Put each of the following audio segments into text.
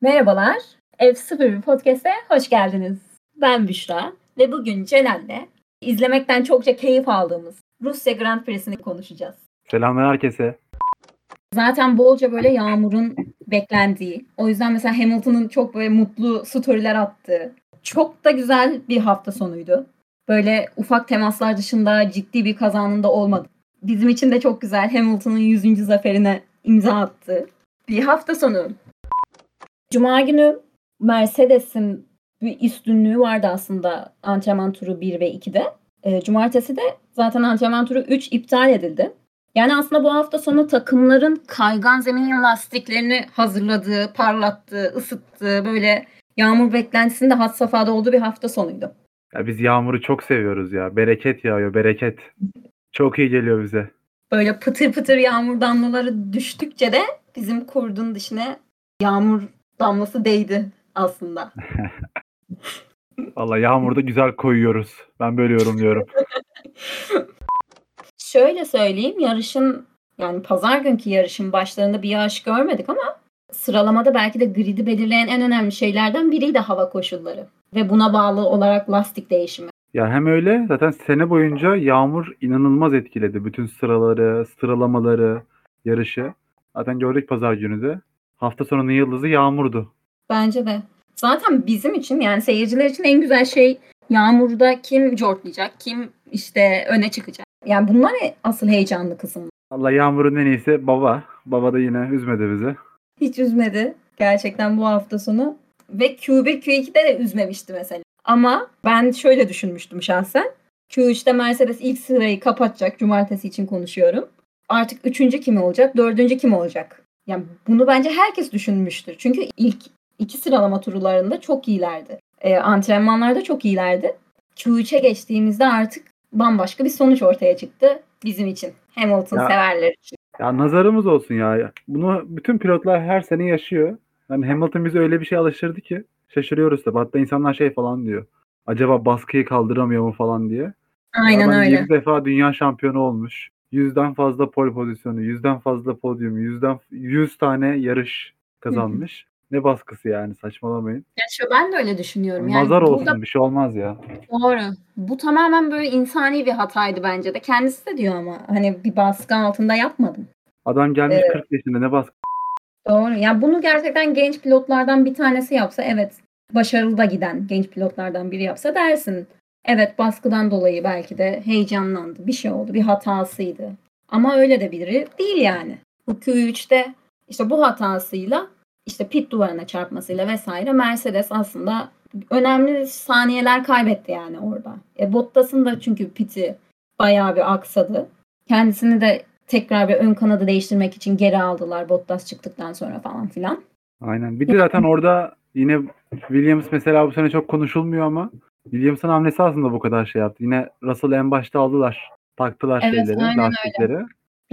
Merhabalar. F01 Podcast'e hoş geldiniz. Ben Büşra ve bugün Celal'le izlemekten çokça keyif aldığımız Rusya Grand Prix'sini konuşacağız. Selamlar herkese. Zaten bolca böyle yağmurun beklendiği, o yüzden mesela Hamilton'ın çok böyle mutlu storyler attığı, çok da güzel bir hafta sonuydu. Böyle ufak temaslar dışında ciddi bir kazanın da olmadı. Bizim için de çok güzel Hamilton'ın 100. zaferine imza attı. Bir hafta sonu. Cuma günü Mercedes'in bir üstünlüğü vardı aslında antrenman turu 1 ve 2'de. E, cumartesi de zaten antrenman turu 3 iptal edildi. Yani aslında bu hafta sonu takımların kaygan zeminin lastiklerini hazırladığı, parlattığı, ısıttığı, böyle yağmur beklentisinde had safhada olduğu bir hafta sonuydu. Ya biz yağmuru çok seviyoruz ya. Bereket yağıyor, bereket. Çok iyi geliyor bize. Böyle pıtır pıtır yağmur damlaları düştükçe de bizim kurdun dışına yağmur damlası değdi aslında. Valla yağmurda güzel koyuyoruz. Ben böyle yorumluyorum. Şöyle söyleyeyim yarışın yani pazar günkü yarışın başlarında bir yağış görmedik ama sıralamada belki de gridi belirleyen en önemli şeylerden biriydi hava koşulları. Ve buna bağlı olarak lastik değişimi. Ya hem öyle zaten sene boyunca yağmur inanılmaz etkiledi. Bütün sıraları, sıralamaları, yarışı. Zaten gördük pazar günü de. Hafta sonunun yıldızı yağmurdu. Bence de. Zaten bizim için yani seyirciler için en güzel şey yağmurda kim cortlayacak, kim işte öne çıkacak. Yani bunlar asıl heyecanlı kısım. Allah yağmurun en iyisi baba. Baba da yine üzmedi bizi. Hiç üzmedi gerçekten bu hafta sonu. Ve Q1, Q2'de de üzmemişti mesela. Ama ben şöyle düşünmüştüm şahsen. Q3'te Mercedes ilk sırayı kapatacak. Cumartesi için konuşuyorum. Artık üçüncü kim olacak? Dördüncü kim olacak? Yani bunu bence herkes düşünmüştür. Çünkü ilk iki sıralama turlarında çok iyilerdi. E, antrenmanlarda çok iyilerdi. Q3'e geçtiğimizde artık bambaşka bir sonuç ortaya çıktı bizim için. Hamilton Ya- severler için. Ya nazarımız olsun ya. Bunu bütün pilotlar her sene yaşıyor. Yani Hamilton bizi öyle bir şey alıştırdı ki şaşırıyoruz da. Hatta insanlar şey falan diyor. Acaba baskıyı kaldıramıyor mu falan diye. Aynen öyle. 7 defa dünya şampiyonu olmuş. Yüzden fazla pole pozisyonu, yüzden fazla podyum, yüzden 100 tane yarış kazanmış. ne baskısı yani saçmalamayın. Ya şu ben de öyle düşünüyorum. Yani Nazar olsun burada bir şey olmaz ya. Doğru. Bu tamamen böyle insani bir hataydı bence de. Kendisi de diyor ama hani bir baskı altında yapmadım. Adam gelmiş Evet. 40 yaşında ne baskı. Doğru. Yani bunu gerçekten genç pilotlardan bir tanesi yapsa evet başarılı da giden genç pilotlardan biri yapsa dersin. Evet baskıdan dolayı belki de heyecanlandı. Bir şey oldu. Bir hatasıydı. Ama öyle de biri değil yani. Bu Q3'te işte bu hatasıyla işte pit duvarına çarpmasıyla vesaire Mercedes aslında önemli saniyeler kaybetti yani orada. E, Bottas'ın da çünkü piti bayağı bir aksadı. Kendisini de tekrar bir ön kanadı değiştirmek için geri aldılar Bottas çıktıktan sonra falan filan. Aynen. Bir de zaten orada yine Williams mesela bu sene çok konuşulmuyor ama Williams'ın hamlesi aslında bu kadar şey yaptı. Yine Russell'ı en başta aldılar. Taktılar Evet, şeyleri, aynen öyle. lastikleri.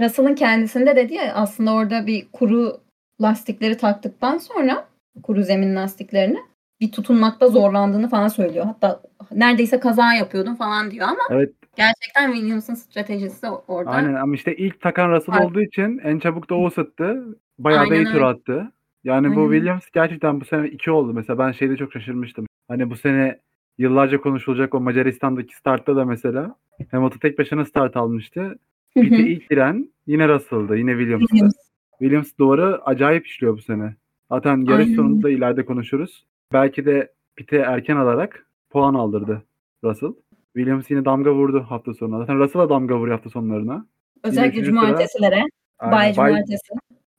Russell'ın kendisinde dedi ya aslında orada bir kuru lastikleri taktıktan sonra kuru zemin lastiklerini bir tutunmakta zorlandığını falan söylüyor. Hatta neredeyse kaza yapıyordum falan diyor ama Evet. gerçekten Williams'ın stratejisi orada. Aynen ama işte ilk takan Russell Aynen. olduğu için en çabuk da o ısıttı. Bayağı da iyi Aynen tur attı. Yani bu Aynen öyle. Williams gerçekten bu sene iki oldu. Mesela ben şeyde çok şaşırmıştım. Hani bu sene yıllarca konuşulacak o Macaristan'daki startta da mesela Hamilton tek başına start almıştı. Pit'e ilk giren yine Russell'dı. Yine Williams'tı. Williams. Williams duvarı acayip işliyor bu sene. Zaten yarış Aynen. sonunda ileride konuşuruz. Belki de pite erken alarak puan aldırdı Russell. Williams yine damga vurdu hafta sonuna. Zaten Russell'a damga vuruyor hafta sonlarına. Özellikle cumartesilere. Bay- cumartesi.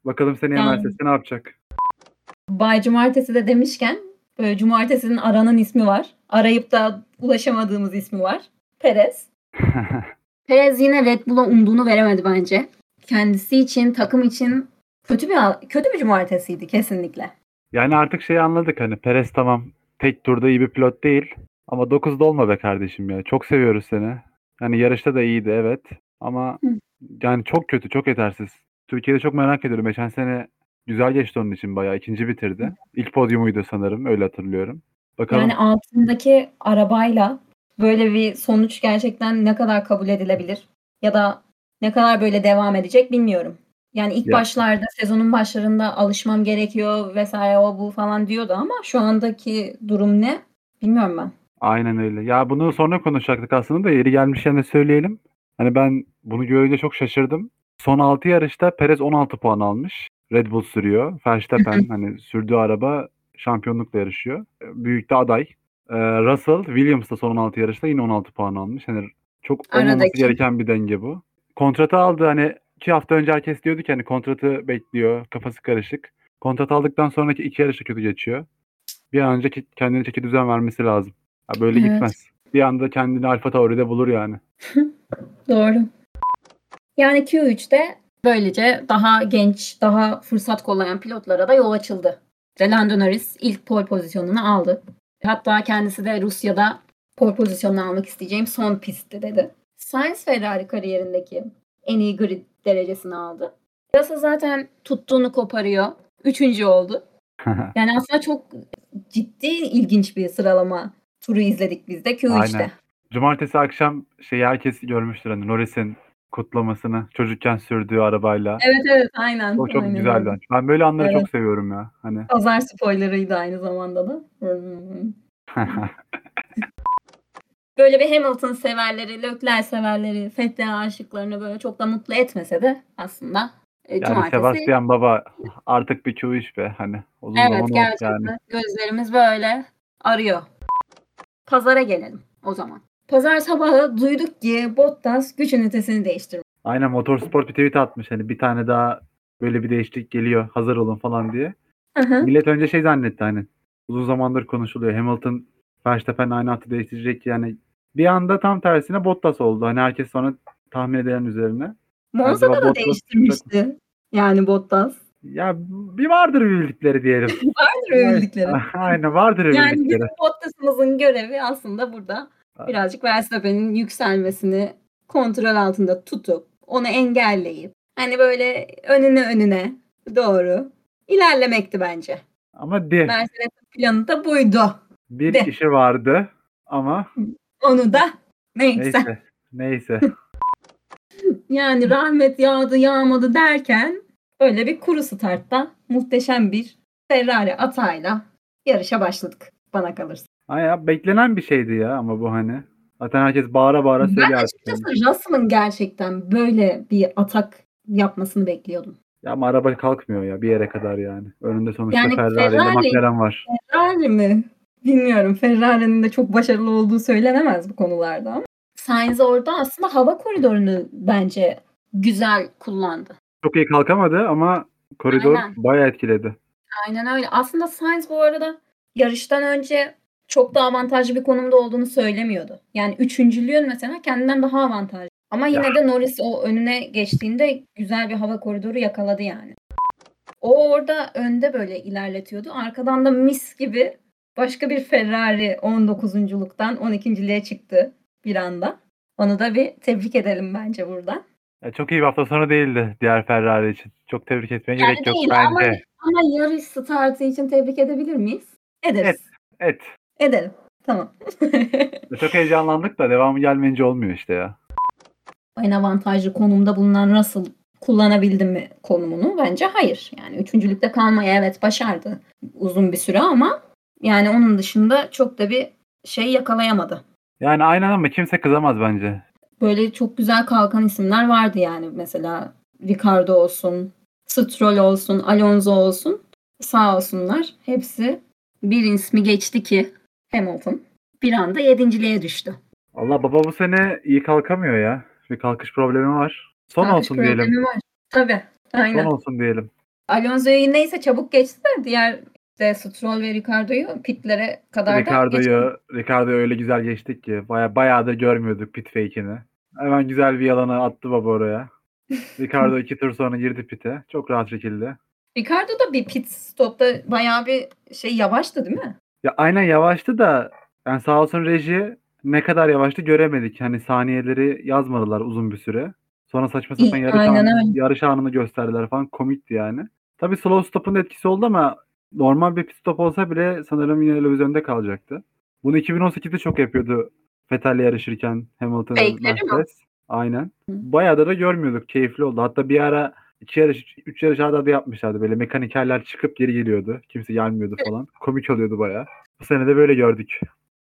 bakalım seneye Yani. Mercedes ne yapacak? Bay cumartesi de demişken böyle cumartesinin aranan ismi var. Arayıp da ulaşamadığımız ismi var. Perez. Perez yine Red Bull'a umduğunu veremedi bence. Kendisi için, takım için kötü bir kötü bir cumartesiydi kesinlikle. yani artık şeyi anladık hani Perez tamam tek turda iyi bir pilot değil. Ama 9'da olma be kardeşim ya. Çok seviyoruz seni. Yani yarışta da iyiydi evet. Ama Hı. yani çok kötü, çok yetersiz. Türkiye'de çok merak ediyorum. Geçen sene güzel geçti onun için bayağı. ikinci bitirdi. İlk podyumuydu sanırım. Öyle hatırlıyorum. Bakalım. Yani altındaki arabayla böyle bir sonuç gerçekten ne kadar kabul edilebilir ya da ne kadar böyle devam edecek bilmiyorum. Yani ilk Ya. başlarda sezonun başlarında alışmam gerekiyor vesaire o bu falan diyordu ama şu andaki durum ne? Bilmiyorum ben. Aynen öyle. Ya bunu sonra konuşacaktık aslında da yeri gelmişken de söyleyelim. Hani ben bunu görünce çok şaşırdım. Son 6 yarışta Perez 16 puan almış. Red Bull sürüyor. Verstappen hani sürdüğü araba şampiyonlukla yarışıyor. Büyük de aday. Ee, Russell Williams da son 16 yarışta yine 16 puan almış. Hani çok olmaması Aradaki. gereken bir denge bu. Kontratı aldı hani iki hafta önce herkes diyordu ki hani kontratı bekliyor. Kafası karışık. Kontrat aldıktan sonraki iki yarışta kötü geçiyor. Bir an önce kendine çeki düzen vermesi lazım. Ya böyle Evet. gitmez. Bir anda kendini Alfa Tauri'de bulur yani. Doğru. Yani Q3'te böylece daha genç, daha fırsat kollayan pilotlara da yol açıldı. Lando Norris ilk pole pozisyonunu aldı. Hatta kendisi de Rusya'da pole pozisyonunu almak isteyeceğim son pistti dedi. Sainz Ferrari kariyerindeki en iyi grid derecesini aldı. Russell zaten tuttuğunu koparıyor. Üçüncü oldu. Yani aslında çok ciddi ilginç bir sıralama turu izledik biz de Q3'te. Aynen. Cumartesi akşam şeyi herkes görmüştür hani Norris'in kutlamasını çocukken sürdüğü arabayla. Evet evet aynen. O çok aynen güzeldi. öyle. Ben böyle anları Evet. çok seviyorum ya. Hani Pazar spoilerıydı aynı zamanda da. Böyle bir Hamilton severleri, Leclerc severleri, Vettel aşıklarını böyle çok da mutlu etmese de aslında e, yani cumartesi. Sebastian Baba artık bir Q3 be hani. Uzun Evet gerçekten yani. gözlerimiz böyle arıyor. Pazara gelelim o zaman. Pazar sabahı duyduk ki Bottas güç ünitesini değiştirmiş. Aynen Motorsport bir tweet atmış hani bir tane daha böyle bir değişiklik geliyor hazır olun falan diye. Hı hı. Millet önce şey zannetti hani uzun zamandır konuşuluyor. Hamilton Verstappen aynı hattı değiştirecek yani. Bir anda tam tersine Bottas oldu. Hani herkes sonra tahmin edilen üzerine. Monza'da da Bottas- değiştirmişti. Yani Bottas. Ya bir vardır bir bildikleri diyelim. Vardır övüldükleri. Aynen vardır Yani bildikleri. bizim Bottas'ımızın görevi aslında burada birazcık Verstappen'in yükselmesini kontrol altında tutup onu engelleyip hani böyle önüne önüne doğru ilerlemekti bence. Ama bir, Mercedes'in planı da buydu. bir de. kişi vardı ama Onu da neyse. neyse. Neyse. Yani rahmet yağdı yağmadı derken böyle bir kuru startta muhteşem bir Ferrari atayla yarışa başladık bana kalırsa. Ay ya, beklenen bir şeydi ya ama bu hani. Zaten herkes bağıra bağıra Ben söylüyor. artık. açıkçası Russell'ın gerçekten böyle bir atak yapmasını bekliyordum. Ya ama araba kalkmıyor ya bir yere kadar yani. Önünde sonuçta Yani Ferrari Ferrari- McLaren var. Ferrari mi? Bilmiyorum. Ferrari'nin de çok başarılı olduğu söylenemez bu konularda ama. Sainz orada aslında hava koridorunu bence güzel kullandı. Çok iyi kalkamadı ama koridor Aynen. bayağı etkiledi. Aynen öyle. Aslında Sainz bu arada yarıştan önce çok da avantajlı bir konumda olduğunu söylemiyordu. Yani üçüncülüğün mesela kendinden daha avantajlı. Ama yine Ya. de Norris o önüne geçtiğinde güzel bir hava koridoru yakaladı yani. O orada önde böyle ilerletiyordu. Arkadan da mis gibi başka bir Ferrari 19'unculuktan 12.liğe çıktı bir anda. Onu da bir tebrik edelim bence buradan. Ya çok iyi bir hafta sonu değildi diğer Ferrari için. Çok tebrik etmeye Yani gerek yok değil bence. Ama yarış startı için tebrik edebilir miyiz? Ederiz. Evet. Edelim. Tamam. Çok heyecanlandık da devamı gelmeyince olmuyor işte ya. en avantajlı konumda bulunan Russell kullanabildi mi konumunu? Bence hayır. Yani üçüncülükte kalmayı evet başardı uzun bir süre ama yani onun dışında çok da bir şey yakalayamadı. Yani aynen ama kimse kızamaz bence. Böyle çok güzel kalkan isimler vardı yani mesela Ricardo olsun, Stroll olsun, Alonso olsun sağ olsunlar. Hepsi bir ismi geçti ki Hamilton bir anda yedinciliğe düştü. Allah baba bu sene iyi kalkamıyor ya. Bir kalkış problemi var. Son Kalkış olsun diyelim. Var. Tabii. Aynen. Son olsun diyelim. Alonso'yu neyse çabuk geçti de diğer işte Stroll ve Ricardo'yu pitlere kadar da geçti. Ricardo'yu Ricardo'yu öyle güzel geçtik ki. Baya bayağıdır görmüyorduk pit fake'ini. Hemen güzel bir yalanı attı baba oraya. Ricardo iki tur sonra girdi pite. Çok rahat şekilde. Ricardo da bir pit stopta bayağı bir şey yavaştı değil mi? Ya aynen yavaştı da yani sağ olsun reji ne kadar yavaştı göremedik. Hani saniyeleri yazmadılar uzun bir süre. Sonra saçma sapan yarış, aynen anı- öyle. yarış anını gösterdiler falan. Komikti yani. Tabii slow stop'un etkisi oldu ama normal bir pit stop olsa bile sanırım yine Levizyon'da kalacaktı. Bunu 2018'de çok yapıyordu Vettel'le yarışırken Hamilton Fake'leri mi? Mercedes. Aynen. Bayağı da, da görmüyorduk. Keyifli oldu. Hatta bir ara İki yarış, üç yarış arda arda yapmışlardı. Böyle mekanikerler çıkıp geri geliyordu. Kimse gelmiyordu falan. Komik oluyordu baya. Bu sene de böyle gördük.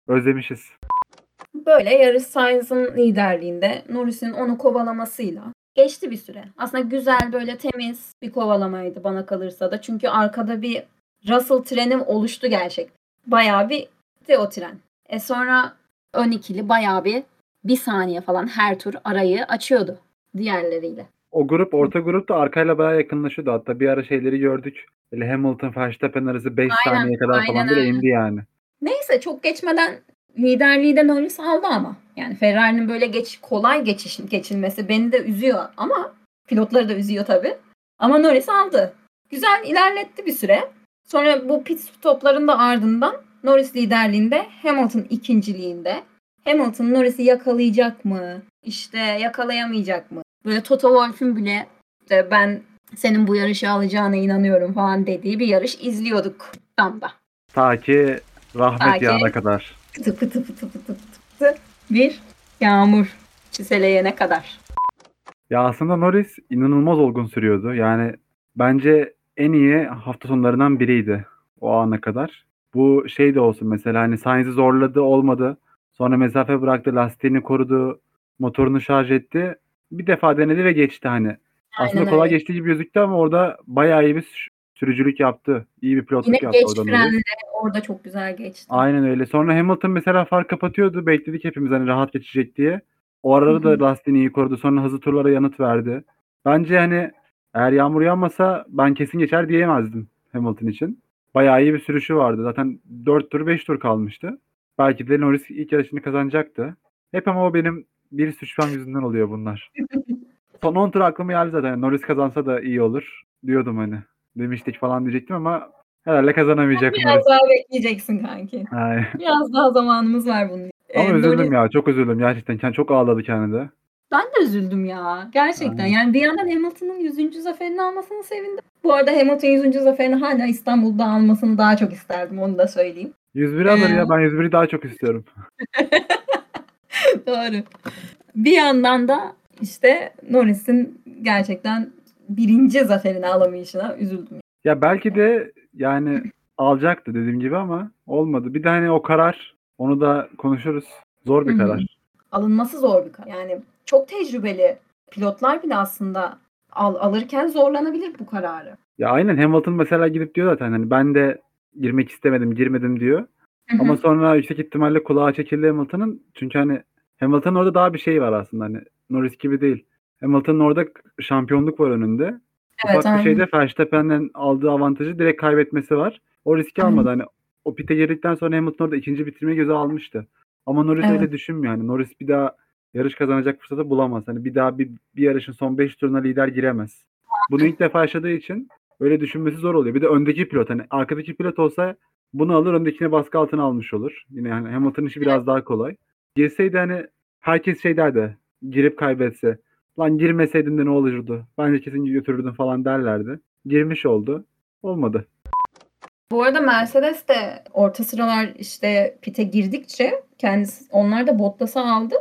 Özlemişiz. Böyle yarış Sainz'ın liderliğinde Norris'in onu kovalamasıyla geçti bir süre. Aslında güzel böyle temiz bir kovalamaydı bana kalırsa da. Çünkü arkada bir Russell treni oluştu gerçek. Bayağı bir de o tren. E sonra ön ikili bayağı bir bir saniye falan her tur arayı açıyordu diğerleriyle. O grup orta grup da arkayla bayağı yakınlaşıyordu. Hatta bir ara şeyleri gördük. Böyle Hamilton Verstappen arası 5 Aynen, saniye kadar aynen falan bile öyle. indi yani. Neyse çok geçmeden liderliği de Norris aldı ama. Yani Ferrari'nin böyle geç kolay geçiş, geçilmesi beni de üzüyor ama pilotları da üzüyor tabii. Ama Norris aldı. Güzel ilerletti bir süre. Sonra bu pit stopların da ardından Norris liderliğinde, Hamilton ikinciliğinde. Hamilton Norris'i yakalayacak mı? İşte yakalayamayacak mı? Böyle Toto Wolff'ün bile işte ben senin bu yarışı alacağına inanıyorum falan dediği bir yarış izliyorduk tam da. Ta ki rahmet Ta yağına kadar. Pıtı pıtı pıtı pıtı pıtı bir yağmur çiseleyene kadar. Ya aslında Norris inanılmaz olgun sürüyordu. Yani bence en iyi hafta sonlarından biriydi o ana kadar. Bu şey de olsun mesela hani Sainz'i zorladı olmadı. Sonra mesafe bıraktı, lastiğini korudu, motorunu şarj etti. Bir defa denedi ve geçti hani. Aslında Aynen kolay öyle. geçtiği gibi gözüktü ama orada bayağı iyi bir sü- sürücülük yaptı. İyi bir pilotluk Yine yaptı geç orada Norris. frenle orada çok güzel geçti. Aynen öyle. Sonra Hamilton mesela fark kapatıyordu. Bekledik hepimiz hani rahat geçecek diye. O arada da lastiğini iyi korudu. Sonra hızlı turlara yanıt verdi. Bence hani eğer yağmur yağmasa ben kesin geçer diyemezdim Hamilton için. Bayağı iyi bir sürüşü vardı. Zaten 4 tur 5 tur kalmıştı. Belki de Norris ilk yarışını kazanacaktı. Hep ama o benim bir suçmam yüzünden oluyor bunlar. Son 10 tur aklıma geldi zaten. Norris kazansa da iyi olur diyordum hani. Demiştik falan diyecektim ama herhalde kazanamayacak Norris. Biraz daha bekleyeceksin kanki. Ay. Biraz daha zamanımız var bunun. Ama Ee, üzüldüm Norris- ya. Çok üzüldüm gerçekten. Çok ağladı kendi de. Ben de üzüldüm ya. Gerçekten. Aynen. Yani bir yandan Hamilton'ın 100. zaferini almasını sevindim. Bu arada Hamilton 100. zaferini hala İstanbul'da almasını daha çok isterdim. Onu da söyleyeyim. 101 alır Ee, ya. Ben 101'i daha çok istiyorum. Doğru. Bir yandan da işte Norris'in gerçekten birinci zaferini alamayışına üzüldüm. Ya belki de yani alacaktı dediğim gibi ama olmadı. Bir de hani o karar onu da konuşuruz. Zor bir Hı hı. karar. Alınması zor bir karar. Yani çok tecrübeli pilotlar bile aslında al, alırken zorlanabilir bu kararı. Ya aynen Hamilton mesela gidip diyor zaten hani ben de girmek istemedim, girmedim diyor. Hı hı. Ama sonra yüksek ihtimalle kulağa çekildi Hamilton'ın. Çünkü hani Hamilton'ın orada daha bir şey var aslında hani Norris gibi değil. Hamilton'ın orada şampiyonluk var önünde. Evet, Ufak bir şeyde Verstappen'den aldığı avantajı direkt kaybetmesi var. O riski Aynen. almadı. Hani o pite girdikten sonra Hamilton orada ikinci bitirmeyi göze almıştı. Ama Norris Evet. öyle düşünmüyor. Hani Norris bir daha yarış kazanacak fırsatı bulamaz. Hani bir daha bir, bir yarışın son 5 turuna lider giremez. Bunu ilk defa yaşadığı için öyle düşünmesi zor oluyor. Bir de öndeki pilot hani arkadaki pilot olsa bunu alır öndekine baskı altına almış olur. Yine hani Hamilton'ın işi biraz daha kolay. Girseydi hani herkes şey derdi. Girip kaybetse. Lan girmeseydin de ne olurdu? Bence kesin götürürdün falan derlerdi. Girmiş oldu. Olmadı. Bu arada Mercedes de orta sıralar işte pite girdikçe kendisi onlar da Bottas'ı aldı.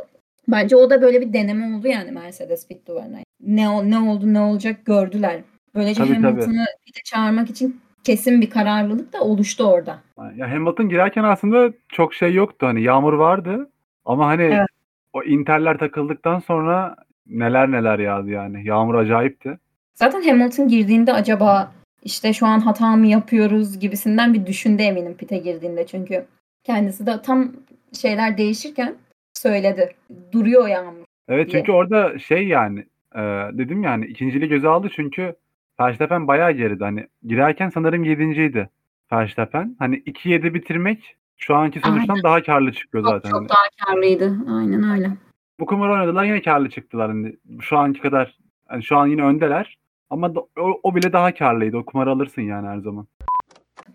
Bence o da böyle bir deneme oldu yani Mercedes pit duvarına. Ne ne oldu ne olacak gördüler. Böylece tabii. Hamilton'ı pite çağırmak için kesin bir kararlılık da oluştu orada. Ya Hamilton girerken aslında çok şey yoktu. Hani yağmur vardı. Ama hani Evet. o interler takıldıktan sonra neler neler yağdı yani. Yağmur acayipti. Zaten Hamilton girdiğinde acaba işte şu an hata mı yapıyoruz gibisinden bir düşündü eminim pite girdiğinde. Çünkü kendisi de tam şeyler değişirken söyledi. Duruyor yağmur. Evet diye. çünkü orada şey yani e, dedim yani ikinciliği göze aldı çünkü Verstappen bayağı geride. Hani girerken sanırım yedinciydi Verstappen. Hani 2-7 bitirmek şu anki sonuçtan daha karlı çıkıyor zaten. çok Hani daha karlıydı. Aynen öyle. bu kumar oynadılar yine karlı çıktılar. Hani şu anki kadar hani şu an yine öndeler. Ama da- o, o bile daha karlıydı. O kumarı alırsın yani her zaman.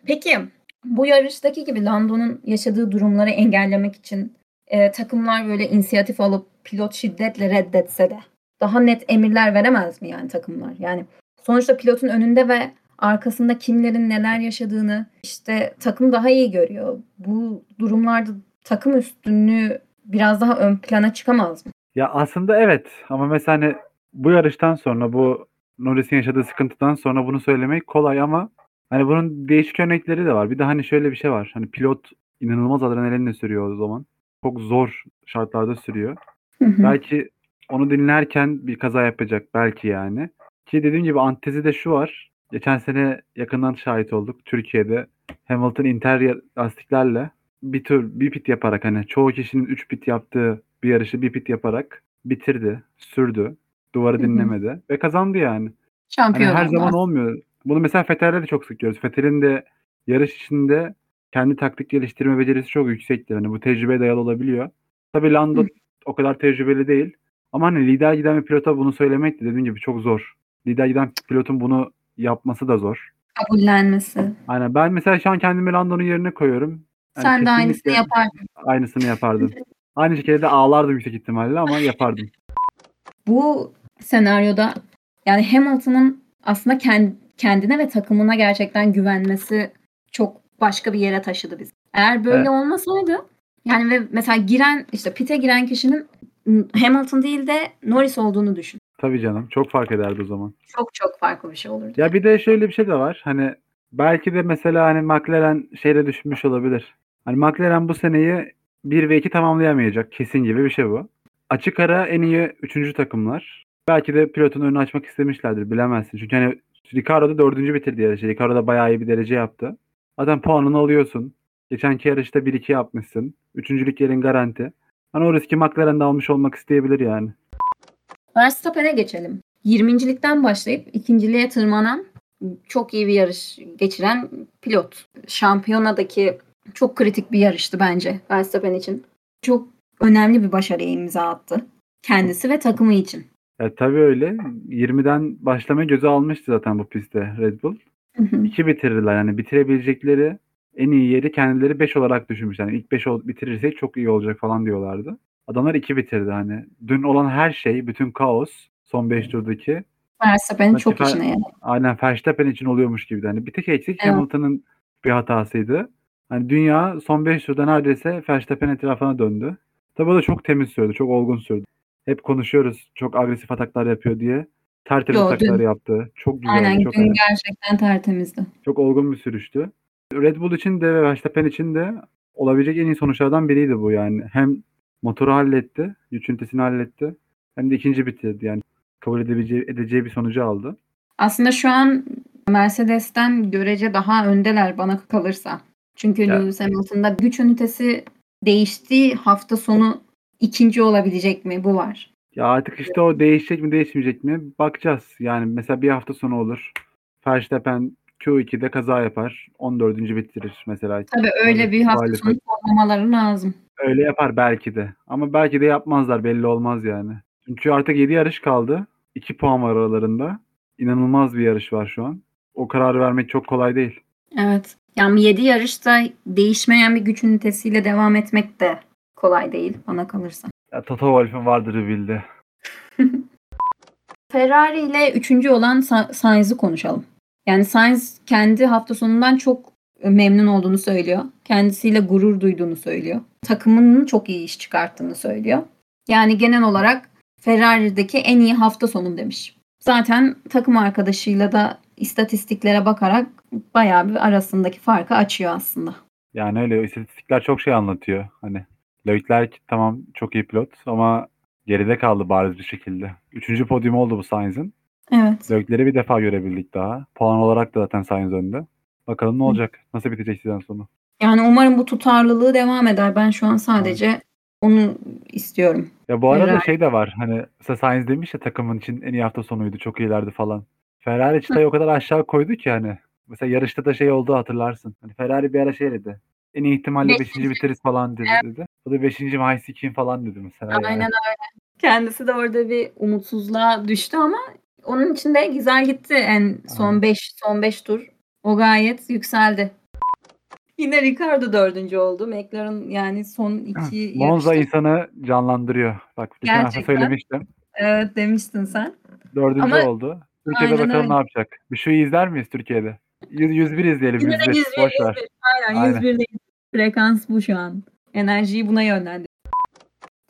Peki bu yarıştaki gibi Lando'nun yaşadığı durumları engellemek için e, takımlar böyle inisiyatif alıp pilot şiddetle reddetse de daha net emirler veremez mi yani takımlar? Yani sonuçta pilotun önünde ve arkasında kimlerin neler yaşadığını işte takım daha iyi görüyor. Bu durumlarda takım üstünlüğü biraz daha ön plana çıkamaz mı? Ya aslında evet ama mesela hani bu yarıştan sonra bu Norris'in yaşadığı sıkıntıdan sonra bunu söylemek kolay ama hani bunun değişik örnekleri de var. Bir de hani şöyle bir şey var. Hani pilot inanılmaz adrenalinle sürüyor o zaman. Çok zor şartlarda sürüyor. Hı hı. Belki onu dinlerken bir kaza yapacak belki yani. Ki dediğim gibi antezi de şu var. Geçen sene yakından şahit olduk Türkiye'de. Hamilton inter lastiklerle bir tur bir pit yaparak hani çoğu kişinin 3 pit yaptığı bir yarışı bir pit yaparak bitirdi, sürdü. Duvarı dinlemedi ve kazandı yani. Hani Şampiyon her oldu zaman olmuyor. Bunu mesela Vettel'de de çok sık görüyoruz. Vettel'in de yarış içinde kendi taktik geliştirme becerisi çok yüksektir. Hani bu tecrübeye dayalı olabiliyor. Tabii Lando Hı. o kadar tecrübeli değil. Ama hani lider giden bir pilota bunu söylemek de dediğim gibi çok zor. Lider giden pilotun bunu yapması da zor. Kabullenmesi. Aynen ben mesela şu an kendimi Lando'nun yerine koyuyorum. Yani Sen de aynısını yapardın. aynısını yapardım. Aynı şekilde de ağlardım yüksek ihtimalle ama yapardım. Bu senaryoda yani Hamilton'ın aslında kend- kendine ve takımına gerçekten güvenmesi çok başka bir yere taşıdı bizi. Eğer böyle Evet. olmasaydı yani ve mesela giren işte pite giren kişinin Hamilton değil de Norris olduğunu düşün. Tabii canım. Çok fark ederdi o zaman. Çok çok farklı bir şey olurdu. Ya bir de şöyle bir şey de var. Hani belki de mesela hani McLaren şeyle düşünmüş olabilir. Hani McLaren bu seneyi 1 ve 2 tamamlayamayacak kesin gibi bir şey bu. Açık ara en iyi 3. takımlar. Belki de pilotun önünü açmak istemişlerdir bilemezsin. Çünkü hani Ricardo da 4. bitirdi yarışı. Ricardo da bayağı iyi bir derece yaptı. Zaten puanını alıyorsun. Geçenki yarışta 1-2 yapmışsın. Üçüncülük yerin garanti. Hani o riski McLaren'de almış olmak isteyebilir yani. Verstappen'e geçelim. 20.likten başlayıp ikinciliğe tırmanan çok iyi bir yarış geçiren pilot. Şampiyonadaki çok kritik bir yarıştı bence Verstappen için. Çok önemli bir başarıya imza attı. Kendisi ve takımı için. Ya tabii öyle. 20'den başlamayı göze almıştı zaten bu pistte Red Bull. 2 bitirdiler. Yani bitirebilecekleri en iyi yeri kendileri 5 olarak düşünmüşler. Yani ilk 5 bitirirsek çok iyi olacak falan diyorlardı. Adamlar 2 bitirdi hani. Dün olan her şey, bütün kaos son 5 turdaki Verstappen'in çok Rakip- işine yaradı. aynen Verstappen için oluyormuş gibiydi. Hani bir tek eksik Evet. Hamilton'ın bir hatasıydı. Hani dünya son 5 turda neredeyse Verstappen etrafına döndü. Tabii o da çok temiz sürdü, çok olgun sürdü. Hep konuşuyoruz çok agresif ataklar yapıyor diye. Tertemiz Yo, ataklar dün- yaptı. Çok güzel, Aynen çok gün gerçekten tertemizdi. Çok olgun bir sürüştü. Red Bull için de ve Verstappen için de olabilecek en iyi sonuçlardan biriydi bu yani. Hem motoru halletti, güç ünitesini halletti. Hem de ikinci bitirdi yani. Kabul edebileceği, edeceği bir sonucu aldı. Aslında şu an Mercedes'ten görece daha öndeler bana kalırsa. Çünkü Ya- Lewis Hamilton'da güç ünitesi değiştiği hafta sonu ikinci olabilecek mi? Bu var. Ya artık işte o değişecek mi değişmeyecek mi bakacağız. Yani mesela bir hafta sonu olur. Verstappen Q2'de kaza yapar. 14. bitirir mesela. Tabii öyle bir hafta sonu forlamaları lazım. Öyle yapar belki de. Ama belki de yapmazlar belli olmaz yani. Çünkü artık 7 yarış kaldı. 2 puan var aralarında. İnanılmaz bir yarış var şu an. O kararı vermek çok kolay değil. Evet. Yani 7 yarışta değişmeyen bir güç ünitesiyle devam etmek de kolay değil bana kalırsa. Ya Toto Wolff'un vardır bildi. Ferrari ile üçüncü olan Sa- Sainz'i konuşalım. Yani Sainz kendi hafta sonundan çok memnun olduğunu söylüyor. Kendisiyle gurur duyduğunu söylüyor. Takımının çok iyi iş çıkarttığını söylüyor. Yani genel olarak Ferrari'deki en iyi hafta sonum demiş. Zaten takım arkadaşıyla da istatistiklere bakarak bayağı bir arasındaki farkı açıyor aslında. Yani öyle istatistikler çok şey anlatıyor. Hani Leclerc tamam çok iyi pilot ama geride kaldı bariz bir şekilde. Üçüncü podyum oldu bu Sainz'in. Evet. Leclerc'i bir defa görebildik daha. Puan olarak da zaten Sainz önde. Bakalım ne olacak? Nasıl bitecek sezon sonu? Yani umarım bu tutarlılığı devam eder. Ben şu an sadece onu istiyorum. Ya bu arada Ferrari. şey de var. Hani Sainz demiş ya takımın için en iyi hafta sonuydu. Çok iyilerdi falan. Ferrari çıtayı o kadar aşağı koydu ki hani. Mesela yarışta da şey oldu hatırlarsın. Hani Ferrari bir ara şey dedi. En iyi ihtimalle Beşinci. 5. biteriz falan dedi. dedi. O da 5. mi High Sikiyim falan dedi mesela. yani. Aynen öyle. Kendisi de orada bir umutsuzluğa düştü ama onun için de güzel gitti. En son Aynen. 5 son 5 tur. O gayet yükseldi. Yine Ricardo dördüncü oldu. McLaren yani son iki Monza yarışta- insanı canlandırıyor. Bak geçen hafta Gerçekten. söylemiştim. Evet demiştin sen. Dördüncü Ama- oldu. Türkiye'de Aynen bakalım öyle. ne yapacak. Bir şu izler miyiz Türkiye'de? 100, 101 izleyelim. Yine de 101. 101, Boş ver. 101. Aynen, Aynen. 101 değil. Frekans bu şu an. Enerjiyi buna yönlendir.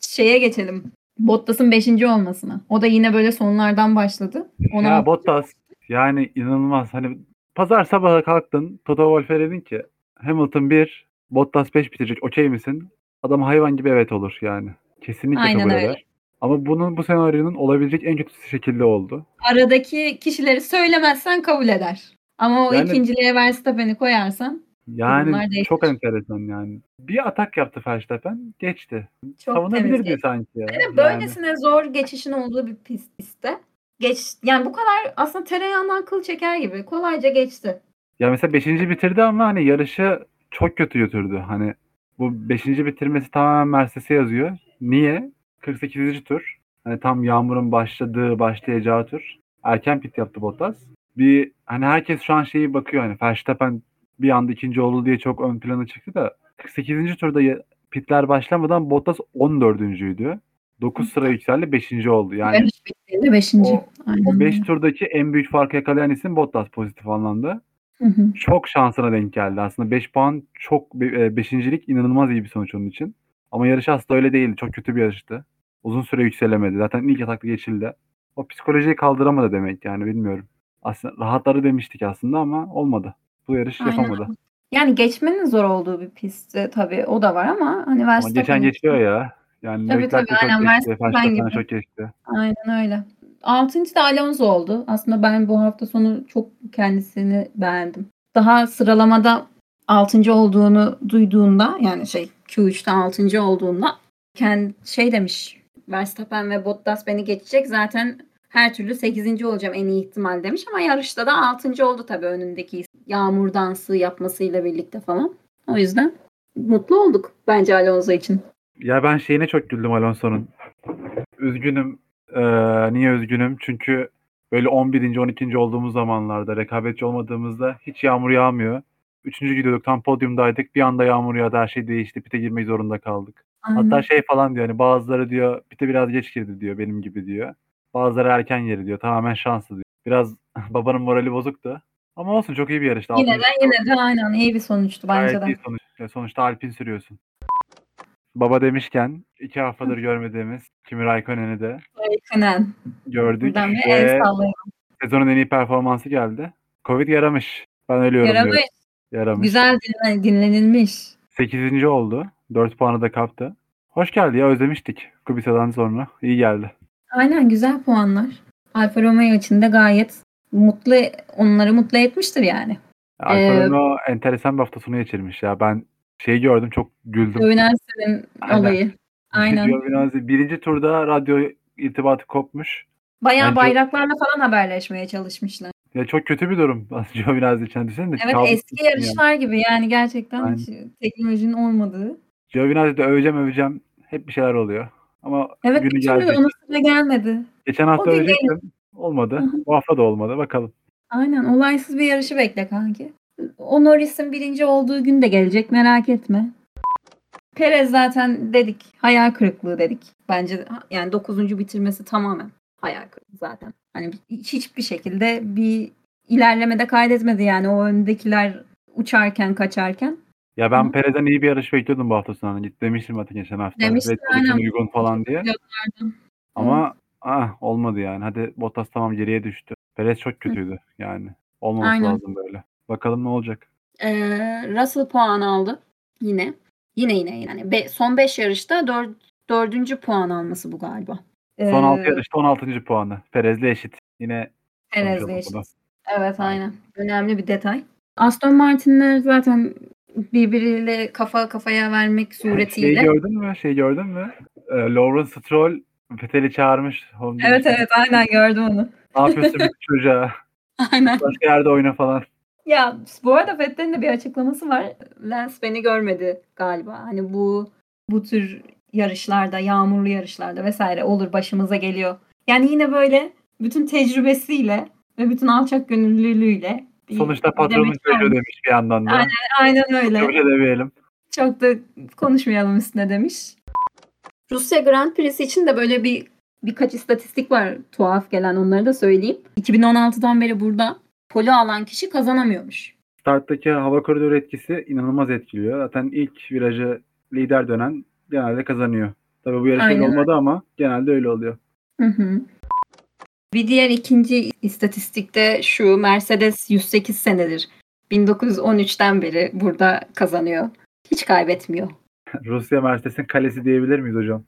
Şeye geçelim. Bottas'ın 5. olmasına. O da yine böyle sonlardan başladı. Ona Ya Bottas yani inanılmaz. Hani pazar sabahı kalktın Toto Wolff'e dedin ki Hamilton 1, Bottas 5 bitirecek. Okey misin? Adam hayvan gibi evet olur yani. Kesinlikle Aynen kabul öyle. eder. Ama bunun bu senaryonun olabilecek en kötü şekilde oldu. aradaki kişileri söylemezsen kabul eder. Ama o Yani- ikinciliğe Verstappen'i koyarsan Yani çok enteresan yani. Bir atak yaptı Verstappen, geçti. çok Savunabilirdi sanki ya. De Yani. böylesine zor geçişin olduğu bir pist, pistte. Geç, yani bu kadar aslında tereyağından kıl çeker gibi kolayca geçti. Ya mesela 5. bitirdi ama hani yarışı çok kötü götürdü. Hani bu 5. bitirmesi tamamen Mercedes'e yazıyor. Niye? 48. tur. Hani tam yağmurun başladığı, başlayacağı tur. Erken pit yaptı Bottas. Bir hani herkes şu an şeyi bakıyor hani Verstappen bir anda ikinci oldu diye çok ön plana çıktı da 48. turda pitler başlamadan Bottas 14.'üydü. 9 sıra yükseldi 5. oldu. Yani Yarış bittiğinde 5. o- Aynen. o 5 öyle. turdaki en büyük farkı yakalayan isim Bottas pozitif anlamda Hı hı. çok şansına denk geldi. Aslında 5 puan çok 5.lik inanılmaz iyi bir sonuç onun için. Ama yarış aslında öyle değildi. Çok kötü bir yarıştı. Uzun süre yükselemedi. Zaten ilk atakta geçildi. O psikolojiyi kaldıramadı demek yani bilmiyorum. Aslında rahatları demiştik aslında ama olmadı. Bu yarış Aynen. yapamadı. Yani geçmenin zor olduğu bir pistti tabii o da var ama hani Ama Verstappen geçen geçiyor ya. Yani Tabii, tabii, aynen. Verstappen gibi. çok geçti. Aynen öyle. Altıncı da Alonso oldu. Aslında ben bu hafta sonu çok kendisini beğendim. Daha sıralamada altıncı olduğunu duyduğunda yani şey Q3'te altıncı olduğunda kendi şey demiş Verstappen ve Bottas beni geçecek zaten her türlü 8. olacağım en iyi ihtimal demiş ama yarışta da 6. oldu tabii önündeki yağmur dansı yapmasıyla birlikte falan. O yüzden mutlu olduk bence Alonso için. Ya ben şeyine çok güldüm Alonso'nun. Üzgünüm. Ee, niye üzgünüm? Çünkü böyle 11. 12. olduğumuz zamanlarda rekabetçi olmadığımızda hiç yağmur yağmıyor. Üçüncü gidiyorduk tam podyumdaydık. Bir anda yağmur yağdı her şey değişti. Pite girmek zorunda kaldık. Hatta şey falan diyor hani bazıları diyor pite biraz geç girdi diyor benim gibi diyor. Bazıları erken yeri diyor. Tamamen şanslı diyor. Biraz babanın morali bozuktu. Ama olsun çok iyi bir yarıştı. Yine de yine de aynen iyi bir sonuçtu bence Gayet de. iyi sonuç. Sonuçta Alpin sürüyorsun. Baba demişken iki haftadır görmediğimiz Kimi Raikkonen'i de Aynen. gördük Buradan bir ve el sallayalım. sezonun en iyi performansı geldi. Covid yaramış. Ben öyle yorumluyorum. Yaramış. Yaramış. Güzel dinlen- dinlenilmiş. 8. oldu. 4 puanı da kaptı. Hoş geldi ya özlemiştik Kubica'dan sonra. İyi geldi. Aynen güzel puanlar. Alfa Romeo için de gayet mutlu onları mutlu etmiştir yani. Alfa Ee, Romeo enteresan bir hafta sonu geçirmiş ya. Ben şeyi gördüm çok güldüm. Giovinazzi'nin olayı. Aynen. Giovinazzi birinci turda radyo irtibatı kopmuş. Bayağı Bence- bayraklarla falan haberleşmeye çalışmışlar. Ya çok kötü bir durum Giovinazzi için düşünsene. Evet kabus eski gitsin yani. yarışlar gibi yani gerçekten Aynen. hiç teknolojinin olmadığı. Giovinazzi'de öveceğim öveceğim. Hep bir şeyler oluyor. Ama Evet günü gelecek. ona sıra gelmedi. Geçen hafta övecektim. Olmadı. Hı hı. Bu hafta da olmadı. Bakalım. Aynen olaysız bir yarışı bekle kanki. O Norris'in birinci olduğu gün de gelecek merak etme. Perez zaten dedik hayal kırıklığı dedik. Bence yani 9. bitirmesi tamamen hayal kırıklığı zaten. Hani hiçbir şekilde bir ilerlemede kaydetmedi yani o öndekiler uçarken kaçarken. Ya ben Hı. Perez'den iyi bir yarış bekliyordum bu hafta sonu. Git demiştim zaten geçen hafta. İçin aynen. uygun falan diye. Ama ah, olmadı yani. Hadi Bottas tamam geriye düştü. Perez çok kötüydü yani. Olmaması Aynen. lazım böyle. Bakalım ne olacak. Ee, Russell puan aldı yine. Yine yine yani Be- son 5 yarışta 4. dördüncü puan alması bu galiba. Son 6 Ee, yarışta 16. puanı. Perez'le eşit. Yine Perez'le eşit. bunu. Evet aynen. Önemli bir detay. Aston Martin'ler zaten birbiriyle kafa kafaya vermek Şeyi suretiyle. gördün mü? Şey gördün mü? Ee, Lawrence Stroll Vettel'i çağırmış. Evet demiş, evet aynen gördüm onu. Ne yapıyorsun bir çocuğa? Aynen. Başka yerde oyna falan. Ya bu arada Vettel'in de bir açıklaması var. Lance beni görmedi galiba. Hani bu bu tür yarışlarda, yağmurlu yarışlarda vesaire olur başımıza geliyor. Yani yine böyle bütün tecrübesiyle ve bütün alçak gönüllülüğüyle Sonuçta patronun çocuğu demiş bir yandan da. Aynen, Aynen öyle. Çok demeyelim. Çok da konuşmayalım üstüne demiş. Rusya Grand Prix'si için de böyle bir birkaç istatistik var tuhaf gelen onları da söyleyeyim. 2016'dan beri burada polo alan kişi kazanamıyormuş. Starttaki hava koridoru etkisi inanılmaz etkiliyor. Zaten ilk virajı lider dönen genelde kazanıyor. Tabii bu yarış öyle Aynen olmadı ama genelde öyle oluyor. Hı hı. Bir diğer ikinci istatistikte şu Mercedes 108 senedir. 1913'ten beri burada kazanıyor. Hiç kaybetmiyor. Rusya Mercedes'in kalesi diyebilir miyiz hocam?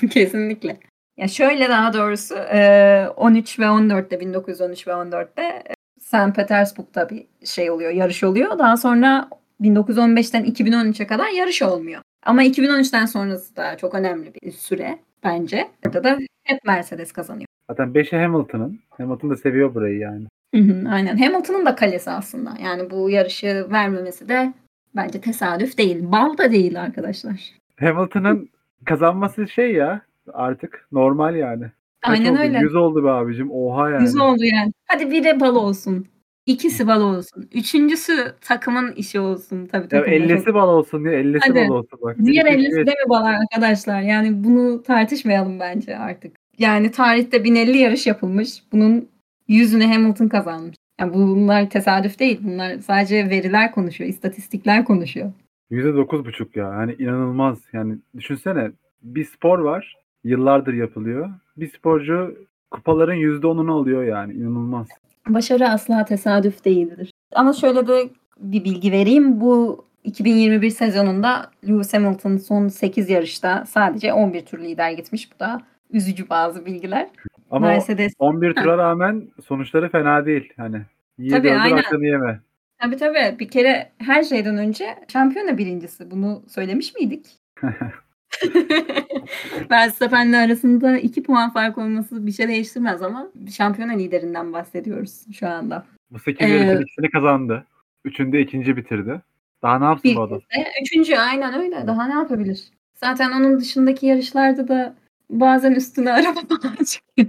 Kesinlikle. Ya şöyle daha doğrusu e, 13 ve 14'te 1913 ve 14'te e, St. Petersburg'da bir şey oluyor, yarış oluyor. Daha sonra 1915'ten 2013'e kadar yarış olmuyor. Ama 2013'ten sonrası da çok önemli bir süre bence. Burada da hep Mercedes kazanıyor. Zaten 5'i Hamilton'ın. Hamilton da seviyor burayı yani. Hı hı, aynen. Hamilton'ın da kalesi aslında. Yani bu yarışı vermemesi de bence tesadüf değil. Bal da değil arkadaşlar. Hamilton'ın kazanması şey ya artık normal yani. Aynen oldu? öyle. 100 oldu be abicim. Oha yani. Yüz oldu yani. Hadi biri bal olsun. İkisi bal olsun. Üçüncüsü takımın işi olsun. Tabii Ya 50'si bal olsun diye 50'si Hadi. bal olsun bak. Diğer 50'si de mi bal arkadaşlar? Yani bunu tartışmayalım bence artık. Yani tarihte 1050 yarış yapılmış. Bunun yüzünü Hamilton kazanmış. Yani bunlar tesadüf değil. Bunlar sadece veriler konuşuyor, istatistikler konuşuyor. %9,5 ya. Yani inanılmaz. Yani düşünsene bir spor var. Yıllardır yapılıyor. Bir sporcu kupaların %10'unu alıyor yani. inanılmaz. Başarı asla tesadüf değildir. Ama şöyle de bir bilgi vereyim. Bu 2021 sezonunda Lewis Hamilton son 8 yarışta sadece 11 tur lider gitmiş. Bu da üzücü bazı bilgiler. Ama Mercedes 11 tura rağmen sonuçları fena değil. Hani yiğit Tabii, aynen. hakkını yeme. Tabii tabii. Bir kere her şeyden önce şampiyona birincisi. Bunu söylemiş miydik? Verstappen'le arasında 2 puan fark olması bir şey değiştirmez ama şampiyona liderinden bahsediyoruz şu anda. Bu 8 Ee, yarışın ikisini kazandı. Üçünde ikinci bitirdi. Daha ne yapsın bu adam? üçüncü aynen öyle. Daha ne yapabilir? Zaten onun dışındaki yarışlarda da bazen üstüne araba falan çıkıyor.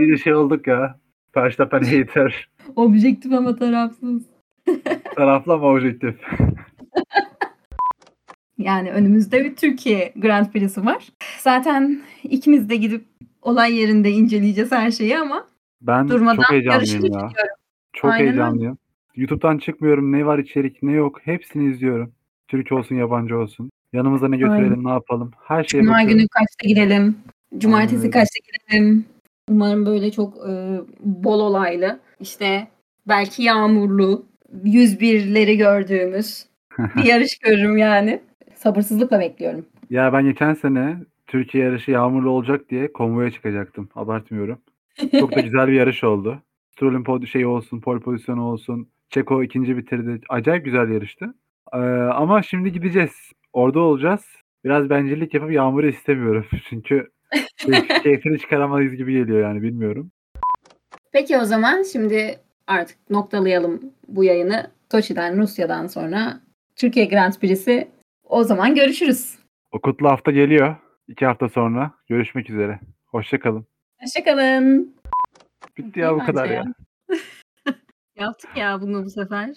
İyice şey olduk ya. Verstappen hater. Objektif ama tarafsız. Taraflı ama objektif. Yani önümüzde bir Türkiye Grand Prix'si var. Zaten ikimiz de gidip olay yerinde inceleyeceğiz her şeyi ama Ben durmadan çok heyecanlıyım ya. Çok Aynen öyle. heyecanlıyım. YouTube'dan çıkmıyorum. Ne var içerik ne yok. Hepsini izliyorum. Türk olsun yabancı olsun. Yanımıza ne götürelim ne yapalım. Her şeye Cuma bakıyorum. günü kaçta gidelim? Cumartesi öyle. kaçta gidelim? Umarım böyle çok e, bol olaylı. İşte belki yağmurlu, 101'leri gördüğümüz bir yarış görürüm yani. Sabırsızlıkla bekliyorum. Ya ben geçen sene Türkiye yarışı yağmurlu olacak diye konvoya çıkacaktım. Abartmıyorum. Çok da güzel bir yarış oldu. Stroll'ün pod- şey olsun, pole pozisyonu olsun. Çeko ikinci bitirdi. Acayip güzel yarıştı. Ee, ama şimdi gideceğiz. Orada olacağız. Biraz bencillik yapıp yağmuru istemiyorum. Çünkü keyf- keyfini çıkaramayız gibi geliyor yani bilmiyorum. Peki o zaman şimdi artık noktalayalım bu yayını. Soçi'den, Rusya'dan sonra Türkiye Grand Prix'si. O zaman görüşürüz. O kutlu hafta geliyor. İki hafta sonra. Görüşmek üzere. Hoşçakalın. Hoşçakalın. Bitti ya bu kadar ya. ya. Yaptık ya bunu bu sefer.